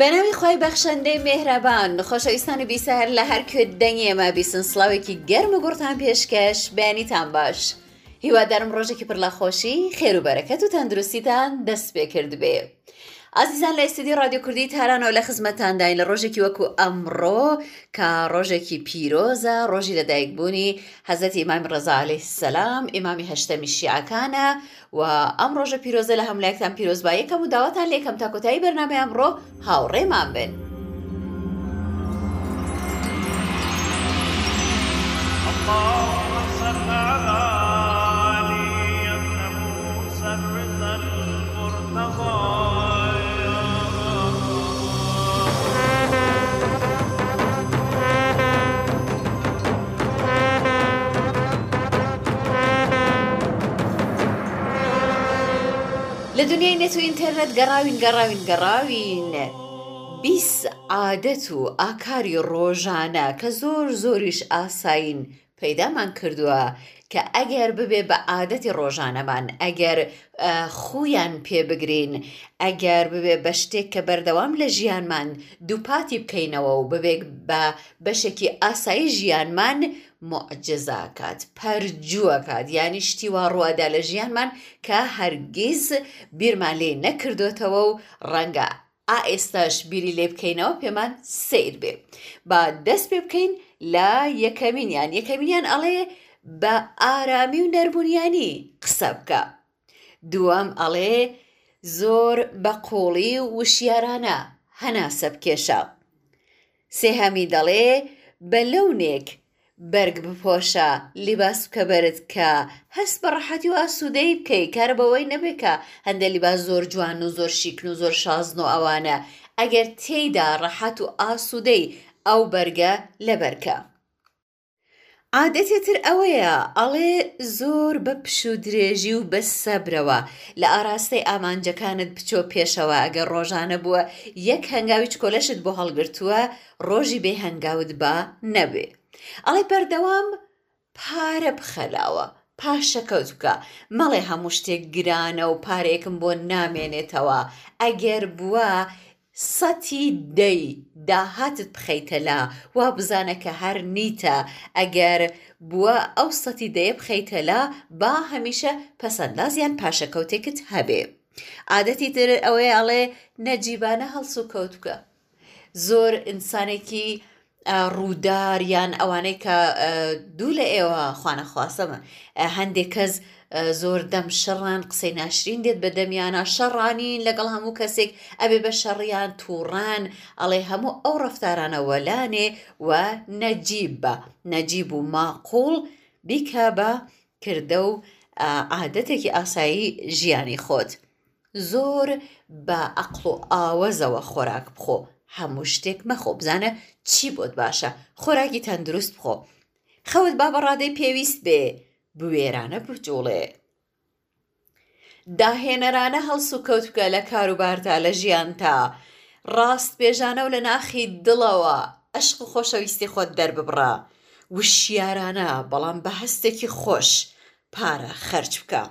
بەناوی خوای بەخشەندەی مێهرەبان خۆشەویستانی بیسەهر لە هەر کوێ دەنگی ئێمە بیسن سڵاوێکی گەرم و گوڕتان پێشکەش بەیانیتان باش هیوادارم ڕۆژێکی پڕ لە خۆشی خێر و بەرەکەت و تەندروستیتان دەست پێ کرد بێ. ئازیزان لە ئستدی رادیو کوردی تارانەوە لە خزمەتانداین لە ڕۆژێکی وەکو ئەمڕۆ کە ڕۆژێکی پیرۆزە ڕۆژی لەدایکبوونی حەزەتی ئیمامی ڕزاالی سەسلام ئیمامی هەشتەمی شیعەکانە و ئەم ڕۆژە پیرۆزە لە هەملایەکتان پیرۆزبایەکەم و داواتان لێکەم تا کۆتایی بەرنامە ئەمڕۆ هاوڕێمان بن. لە دنیای نێت و ئینتەرنێت گەڕاوین گەڕاوین گەڕاوین بیس عادەت و ئاکاری ڕۆژانە کە زۆر زۆریش ئاسایین پەیدامان کردووە کە ئەگەر ببێ بە عادەتی ڕۆژانەمان ئەگەر خویان پێبگرین ئەگەر ببێ بە شتێک کە بەردەوام لە ژیانمان دووپاتی بکەینەوە و ببێ بە بەشێکی ئاسایی ژیانمان موعجزاکات پەرجووەکات یانی شتی وا ڕووادا لە ژیانمان کە هەرگیز بیرمان لێ نەکردوێتەوە و ڕەنگە ئائێستاش بیری لێ بکەینەوە پێمان سیر بێ با دەست پێ بکەین لە یەکەمینیان یەکەمینیان ئەڵێ بە ئارامی و نەرمونیانی قسە بکە دووەم ئەڵێ زۆر بە قوڵی و وشیارانە هەناسە بکێشە. سێهەمی دەڵێ بە لەونێک بەرگ بپۆشە لیباس بکە بەرت کە هەست بە ڕەحەتی و ئاسوودەی بکەی کار بەوەی نەبێ کە هەندێک لیباس زۆر جوان و زۆر شیکن و زۆر شازن و ئەوانە ئەگەر تێیدا ڕەحەت و ئاسوودەی ئەو بەرگە لەبەرکە. عادەتێ تر ئەوەیە ئەڵێ زۆر بە پشوو درێژی و بە سەبرەوە لە ئاراستەی ئامانجەکانت بچۆ پێشەوە ئەگەر ڕۆژانە بووە یەک هەنگاوی چکۆلەشت بۆ هەڵگرتووە ڕۆژی بێ هەنگاوت با نەبێ ئەڵێ بەردەوام پارە بخەلاوە پاشەکەوت بکە مەڵێ هەموو شتێک گرانە و پارێکم بۆ نامێنێتەوە ئەگەر بووە سەتی دەی داهاتت بخەیتە لا وا بزانە کە هەر نیتە ئەگەر بووە ئەو سەتی دەیە بخەیتە لا با هەمیشە پەسەنداز یان پاشەکەوتێکت هەبێ عادەتی تر ئەوەیە ئەڵێ نەجیبانە هەڵسوکەوت بکە زۆر ئینسانێکی ڕوودار یان ئەوانەی کە دوو لە ئێوە خوانەخواستە بن هەندێک کەس زۆر دەم شەڕان قسەی ناشرین دێت بە دەمیانە شەڕانین لەگەڵ هەموو کەسێک ئەبێ بە شەڕیان تووڕان ئەڵێ هەموو ئەو ڕفتارانە وەلانێ و نەجیب بە نەجیب و ماقوڵ بیکە بە کردە و عادەتێکی ئاسایی ژیانی خۆت زۆر بە ئەقڵ و ئاوەزەوە خۆراک بخۆ هەموو شتێک مەخۆ بزانە چی بۆت باشە خۆراکی تەندروست بخۆ خەوت با بە ڕادەی پێویست بێ بوێرانە بجوڵێ داهێنەرانە هەڵس و کەوت بکە لە کاروباردا لە ژیان تا ڕاست بێژانە و لە ناخی دڵەوە عشق و خۆشەویستی خۆت دەرببڕە وشیارانە بەڵام بە هەستێکی خۆش پارە خەرج بکە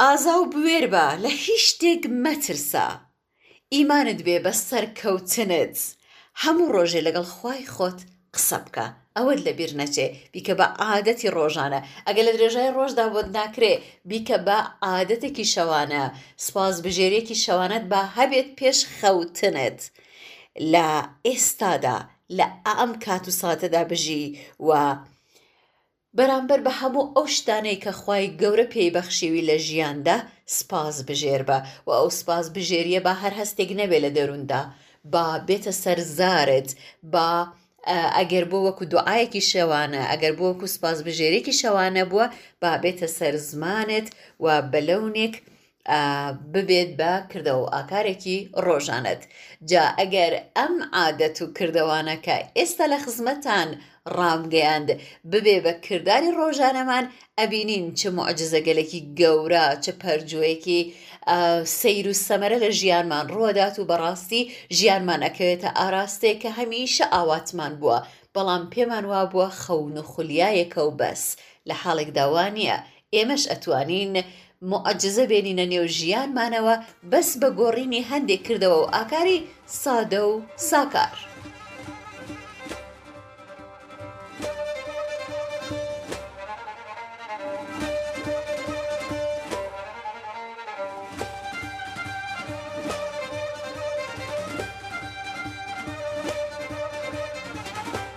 ئازا و بوێر بە، لە هیچ شتێک مەترسە، ئیمانت بێ بە سەرکەوتنت، هەموو ڕۆژێ لەگەڵ خوای خۆت قسە بکە، ئەوەت لە بیر نەچێ، بیکە بە عادەتی ڕۆژانە، ئەگەر لە درێژای ڕۆژدا بۆت ناکرێ، بیکە بە عادەتێکی شەوانە، سوپاسبژێرییەکی شەوانەت با هەبێت پێش خەوتنت، لە ئێستادا، لە ئەم کات و ساتەدا بژی و. بەرامبەر بە هەموو ئەو شتانەی کە خوای گەورە پێی بەخشیوی لە ژیاندا سوپاس بژێربە وە ئەو سوپاس بژێریە با هەر هەستێک نەبێ لە دەروندا با بێتە سەر زارت با ئەگەر بۆ وەکو دوعایەکی شەوانە ئەگەر بۆ وەکو سوپاس بژێرێکی شەوانە بووە با بێتە سەر زمانت وە بە لەونێک ببێت بە کردەوە و ئاکارێکی ڕۆژانەت جا ئەگەر ئەم عادەت و کردەوانەکە ئێستا لە خزمەتان ڕامگەیاند ببێ بە کرداری ڕۆژانەمان ئەبینین چ معجززەگەلێکی گەورە چ پەرجوەیەکی سیر و سەمەرە لە ژیانمان ڕوەدات و بەڕاستی ژیانمان ئەکەوێتە ئاراستەیە کە هەمیشە ئاواتمان بووە بەڵام پێمان وابووە خەون و خولیایەکە و بەس لە حاڵێکداوا نییە ئێمەش ئەتوانین موعجزە بێنینە نێو ژیانمانەوە بەس بە گۆڕینی هەندێک کردەوە و ئاکاری سادە و ساکار.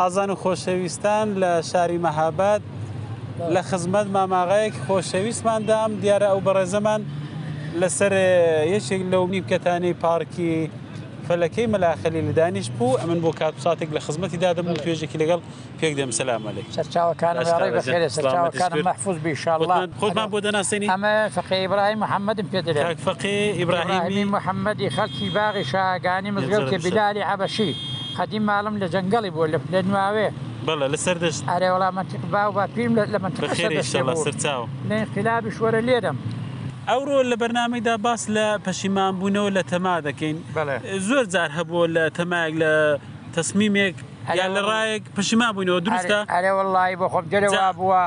ئازان و خۆشەویستان لە شاری مەهاباد لە خزمەت ماماغایەکی خۆشەویستماندام دیارە ئەو بەڕێزەمان لەسەر یەکێک لەو نیمکەتانی پارکی فەلەکەی مەلاخەلی لە دانیش بوو ئەمن بۆ کات ساتێک لە خزمەتی دادەم و توێژێکی لەگەڵ پێک دێم سەلامەلێک سەرچاوەکانمەفوز بیشاڵڵە خۆمان بۆ دەناسێنی ئەمە فقی ئیبراهیم محەممەدم پێ دەێت فقی ئیبراهیمی محەممەدی خەلکی باغی شاگانی مزگەوتی بلالی عبەشی قەدیم ماڵم لە جەنگەڵی بووە لە پلە نواێ. بەڵێ لە سەردەشت. ئەرێ وەڵا منتیق باو باپیرم لە منتیق سەردەشتێ بوو. بەخێرە ئیشەڵا سەرچاو. لە ئینقیلابیش وەرە لێرەم. ئەوڕۆ لە بەرنامەیدا باس لە پەشیمان بوونەوە لە تەما دەکەین زۆر جار هەبووە لە تەمایەک لە تەسمیمێک یان لە ڕایەک پەشیمان بووینەوە دروستە؟ ئەرێ وەڵڵاهی بۆ خۆم جەرێ وابووە.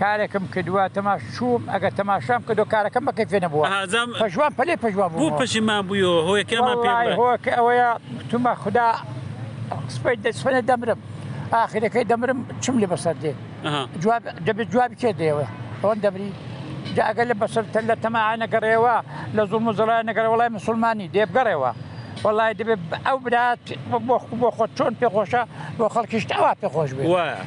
کارێکم کردوە تەماش چووم ئەگەر تەماشام کردوە کارەکەم بە کەفێ نەبووە ئازام پەژوان پەلێ پەژوان بوو بوو پەشیمان بوویەوە هۆیەکەمان پێ وەڵڵاهی بڵێ هۆکە ئەوەیە تومە خودا سپەی دەسفەنە دەمرم ئاخیرەکەی دەمرم چم لێ بەسەر دێ ئەها جواب دەبێت جوابی کێ دێوە ئەوەن دەبری جا ئەگەر لە بەسەر تە لە تەماعە نەگەڕێەوە لە زوڵم و زەڵای نەگەڕێ وڵای مسلمانی دێ بگەڕێەوە وەڵای دەبێت ئەو برات بۆ بۆ خۆت چۆن پێ خۆشە بۆ خەڵکیشت ئەوا پێ خۆش بێ وایە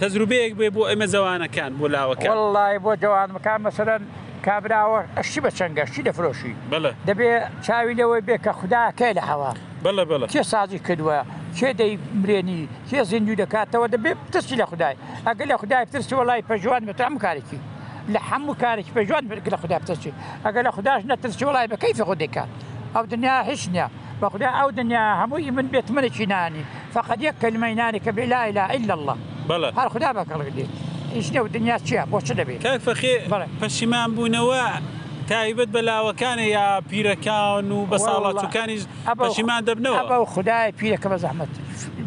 تەجروبەیەک بێ بۆ ئێمە جەوانەکان بۆ لاوەکان. وەڵڵاهی بۆ جەوانمکان مەسەلەن کابرا ئەوە ئەشی بە چەنگە شتی دەفرۆشی بەڵێ دەبێ چاوی لەوەی بێ کە خودا کێ لە هەوا بەڵێ بەڵێ کێ سازی کردوە کێ دەی مرێنی کێ زیندوی دەکاتەوە دەبێ بترسی لە خودای ئەگە لە خودای بترسی وەڵی پەژوان بە تام کارێکی لە حەموو کارێکی پەژوان بەرگ لە خودا بترسی ئەگە لە خوداش نەترسی وەڵی بە کەیفی خۆ دەیکات ئەو دنیا هیچ نیە بەخودا ئەو دنیا هەمووی من بێت منێکی نانی فەقەت یەک کەلمەی نانی کە بێ لا الە الا اللە بەڵێ. هەر خودا بە کەڵک دێت هیچ نیە و دنیا چیە بۆ چ دەبێ. کاک فەخێ بەڵێ. پەشیمان بوونەوە تایبەت بە لاوەکانە یا پیرەکان و بە وەڵا ساڵاچووکانیش ئەبەو پەشیمان دەبنەوە؟ ئەبەو خودایە پیرە کە بە زەحمەت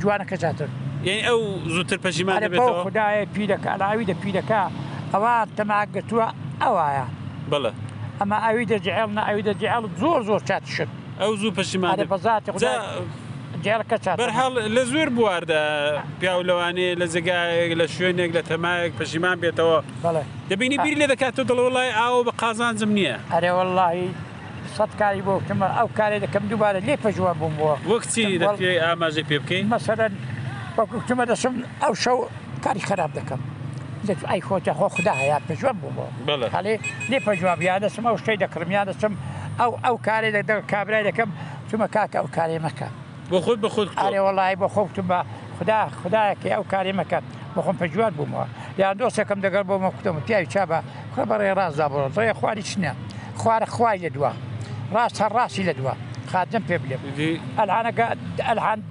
جوانەکە زیاتر. یەنی ئەو زووتر پەشیمان ئەرێ بەو دەبێتەوە؟ خودایە پیرە کە ئەلاوی دە پیرەکە ئەوا تەماع گرتووە ئەوایە بەڵێ. ئەما ئەوی دە جعێڵ نا ئەوی دە جعێڵ زۆر زۆر چاتشن. ئەو زوو پەشیمان دەبێت. بەرحاڵ لە زۆر بواردا پیاو لەوانەیە لە جێگایەک لە شوێنێک لە تەمایەک پەشیمان بێتەوە دەبینی بیر لێ دەکاتەوە دەڵێ وەڵای ئاوە بە قازانجم نییە. ئەرێ وەڵاهی سەد کاری بۆ بکەم ئەو کارێ دەکەم دووبارە لێ پەژوا بوومەوە. وەک چی دەتوێ ئاماژەی پێ بکەی؟ مەسەلەن وەکوو کچمە دەچم ئەو شەو کاری خراپ دەکەم لە ئای خۆتە خۆ خدا هەیە پژوە بوومەوە بەڵێ. هەڵێ لێ پژواب یادەسم ئەو شتەی دەکڕم یادەسم ئەو ئەو کارێ لە دەگەڵ کابرای دەکەم چمە کاکە ئەو کارێ مەکە بۆ خۆت بە خۆت ئارێ بکۆ. وەڵی بۆ خۆکتم بە خدا خدایەکە ئەو کارێ مەکە بخۆم پژوار بوومەوە یان دۆسەکەم دەگەڵ بۆمە کوتەمە پیاوی چابە کوڕە بەڕێ ڕاستدا بڕۆ ڕێ خواری چنە خوارە خوای لە دووە ڕاست هەر ڕاستی لە دووە خاتم پێ بلێ ئیدی ئەلحانەکە ئەلحان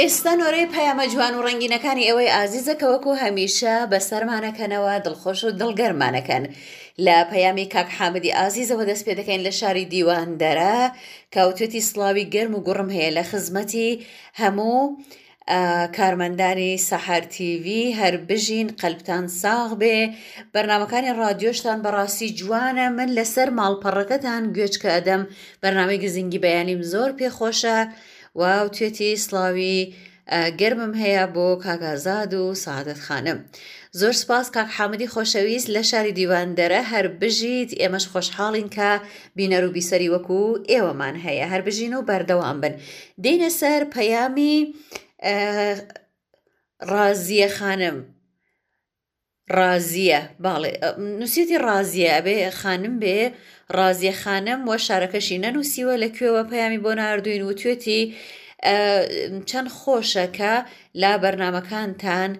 ئێستا نۆرەی پەیامە جوان و ڕنگینەکانی ئێوەی ئازیزە کە وەکو هەمیشە بەسەرمانەکەنەوە دڵخۆش و دڵگەرمانەکەن لە پەیامی کاک حامدی ئازیزەوە دەست پێ دەکەین لە شاری دیواندەرە کاوتێتی سلاوی گەرم و گوڕم هەیە لە خزمەتی هەموو کارمەندانی سەحەر تیڤی هەر بژین قەلبتان ساغ بێ بەرنمەکانی ڕادیۆشتان بەڕاستی جوانە من لەسەر ماڵپەڕەکەتان گوێچکە ئەدەم بەرنامەی گزینگی بەیانیم زۆر پێخۆشە و توێتی سلاوی گەرمم هەیە بۆ کاکازاد و سعادت خانم زۆر سپاس کاک حامدی خۆشەویست لە شاری دیواندەرە هەر بژیت ئێمەش خۆشحاڵین کە بینەر و بیسەری وەکو ئێوەمان هەیە هەر بژین و بەردەوام بن دێینە سەر پەیامی ڕازیە خانم ڕازیە باڵێ نووسێتی ڕازیە ئەبێ خانم بێ ڕازیە خانم وە شارەکەشی نەنووسیوە لە کوێوە پەیامی بۆ نردوین و توێتی چەند خۆشە کە لا بەرنمەکانتان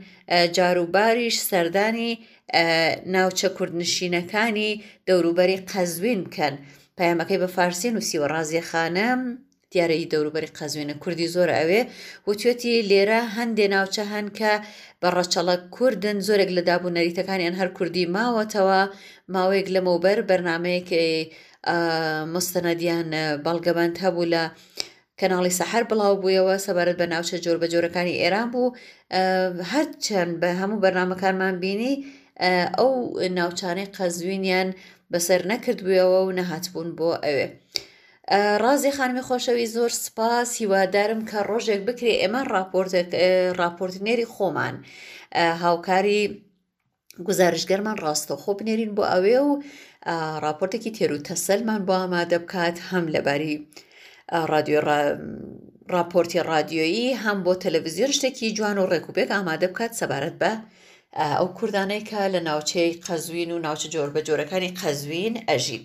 جاروباریش سەردانی ناوچە کوردنشینەکانی دەوروبەری قەزوین بکەن پەیامەکەی بە فارسی نووسیوە ڕازیە خانم دیارەی دەوروبەری قەزوێنە کوردی زۆر ئەوێ وتوێتی لێرە هەندێ ناوچە هەن کە بە ڕەچەڵە کوردن زۆرێک لە دابوو نەریتەکانیان هەر کوردی ماوەتەوە ماوەیەک لەمەوبەر بەرنمەیەک مستەنەدیان بەڵگەبند هەبوو لە کەناڵی سەحر بڵاو بوویەوە سەبارەت بە ناوچە جۆر بە جۆرەکانی ئێران بوو هەرچەند بە هەموو بەرنمەکانمان بینی ئەو ناوچانەی قەزوینیان بەسەر نەکردبووەوە و نەهاتبوون بۆ ئەوێ. ڕازی خانمی خۆشەوی زۆر سپاس هیوادارم کە ڕۆژێک بکرێ ئێمە ڕاپۆرتنێری خۆمان هاوکاری گزارشگەرمان ڕاستەوخۆ بنێرین بۆ ئەوێ و ڕاپۆرتێکی تێروتەسەلمان بۆ ئامادە بکات هەم لەباری ڕادیۆ ڕاپۆرتی ڕادیۆیی هەم بۆ تەلەڤزیۆن شتێکی جوان و ڕێکوپێک ئامادە بکات سەبارەت بە ئەو کوردانەی کە لە ناوچەی قەزوین و ناوچە جۆر بە جۆرەکانی قەزوین ئەژین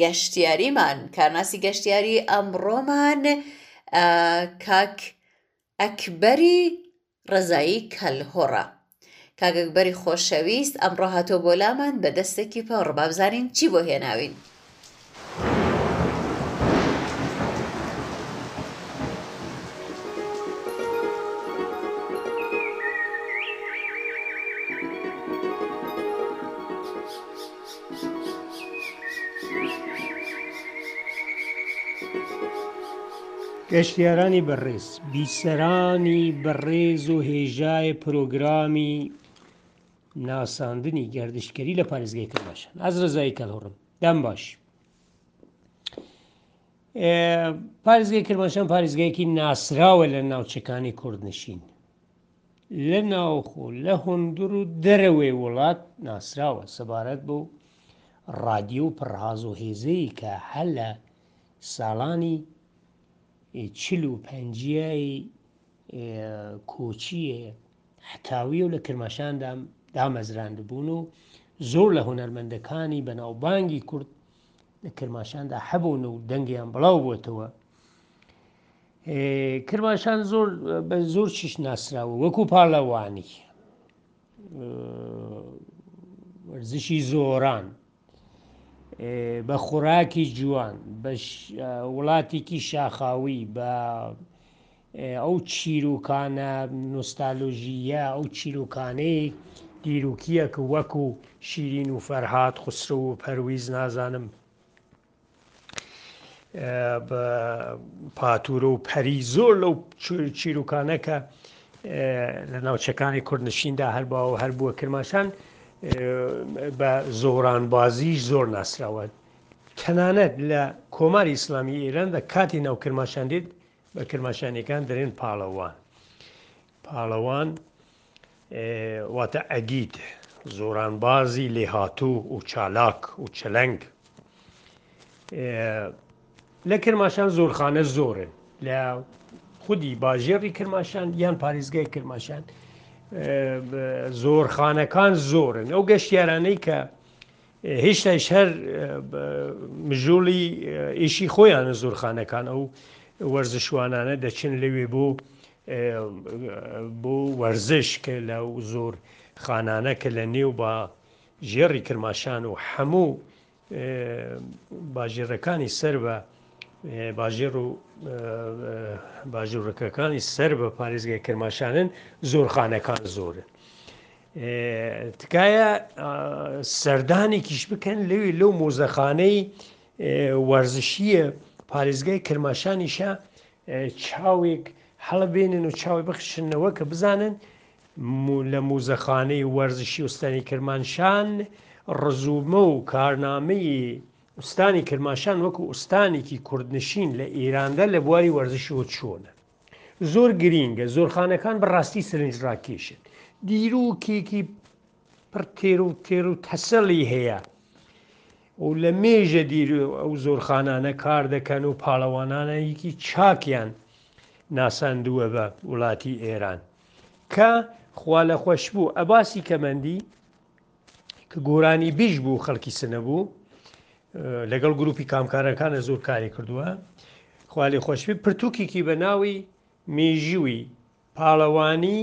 گەشتیاریمان کارناسی گەشتیاری ئەمڕۆمان کاک ئەکبەری ڕەزایی کەلهۆڕە کاک ئەکبەری خۆشەویست ئەمڕۆ هاتۆ بۆ لامان بە دەستێکی پەڕ بابزانین چی بۆ هێناوین گەشتیارانی بەڕێز، بیسەرانی بەڕێز و هێژای پرۆگرامی ناساندنی گەردشتکەری لە پارێزگای کرماشان ئاز رەزایی کەلهوڕم دەم باش پارێزگای کرماشان پارێزگایەکی ناسراوە لە ناوچەکانی کوردنشین لە ناوخۆ لە هۆندڕ و دەرەوەی وڵات ناسراوە سەبارەت بەو ڕادیۆ و پڕاز و هێزەی کە هە لە ساڵانی چل و پەنجیای کۆچیە حتاویە و لە کرماشاندا دامەزراندبوون و زۆر لە هونەرمەندەکانی بەناوبانگی کورد لە کرماشاندا هەبوون و دەنگیان بڵاو بووەتەوە کرماشان زۆر بە زۆر چیش ناسراوە وەکو پاڵەوانی وەرزشی زۆران بە خوراکی جوان بە وڵاتێکی شاخاوی بە ئەو چیرروکانە نوستالۆژیە ئەو چیرروکانەی دیروکیەک وەکو شیرین و فەرهاات خسرە و پەرویز نازانم پاتورە و پەری زۆر لەو چیرروکانە کە لە ناوچەکانی کوردنشیندا هەر باوە و هەر بووە کرماشان بە زۆرانبازیش زۆر ناسراوە تەنانەت لە کۆماری ئیسلامی ئێراندا کاتی ناو کرماشان دێت بە کرماشانەکان دەرێن پاڵەوان پاڵەوان واتە ئەگید، زۆرانبازی لێهاتوو و چالاک و چلەنگ. لە کرماشان زۆرخانە زۆرن، لە خودی باژێڕی کرماشان یان پارێزگای کرماشان زۆرخانەکان زۆرن، ئەو گەشتیارانەی کە هێشتایش هەر مژوڵی ئیشی خۆیانە زۆرخانەکان، ئەو وەرزشوانانە دەچن لەوێ بۆ بۆ وەرزش کە لە زۆر خانانە کە لە نێو با ژێڕی کرماشان و حەموو باژێڕەکانی سەر بە باژێڕ و باژوڕەکەکانی سەر بە پارێزگای کرماشانن زۆر خانەکان زۆرن تکایە سەردانێکیش بکەن لەوێ لەو مۆزەخانەی وەرزشیە پارێزگای کرماشانیشە چاوێک هەڵبێنن و چاوێ بخشنەوە کە بزانن لە موزەخانەی وەرزشی ئوستانی کرمانشان ڕزوومە و کارنامەی ئوستانی کرماشان وەکو ئوستانێکی کوردنشین لە ئێراندا لە بواری وەرزشەوە چۆنە زۆر گرینگە زۆرخانەکان بەڕاستی سرنج ڕاکێشن دیرو کێکی پڕ تێر و تێر و تەسەڵی هەیە و لە مێژە دیر ئەو زۆرخانانە کار دەکەن و پاڵەوانانەیەکی چاکیان ناساندووە بە وڵاتی ئێران کە خوا لە خۆش بوو ئەباسی کەمەندی کە گۆرانی بیش بوو خەڵکی سنە بوو لەگەڵ گروپی کامکارەکانە زۆر کاری کردووە خالی خۆشبی پرتوکێکی بە ناوی مێژووی پاڵەوانی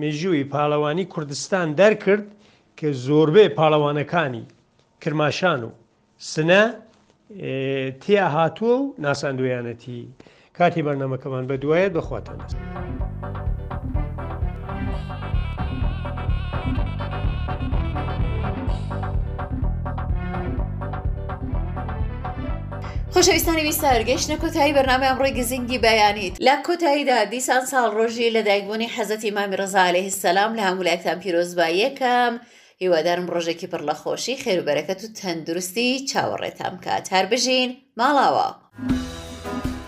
مێژووی پاڵەوانی کوردستان دەرکرد کە زۆربەی پاڵەوانەکانی کرماشان و سنە تیا هاتووە و ناساندویانەتی کاتی بەرنمەکەمان بە دوایەت بەخواتان دەست. خۆشەویستانی بیسار گەشتە کۆتایی بەرنامی ئەمڕۆی گزینگی بەیانیت لە کۆتاییدا دیسان ساڵ ڕۆژی لە دایکبوونی حەزەتی مامی ڕزاالەی سەسلام لە هەمولایەکتان پیرۆزبا یەکەم هیوادارم ڕۆژێکی پڕ لە خۆشی خێروبەرەکەت و تەندروستی چاوەڕێتان بکات هەر بژین ماڵاوە.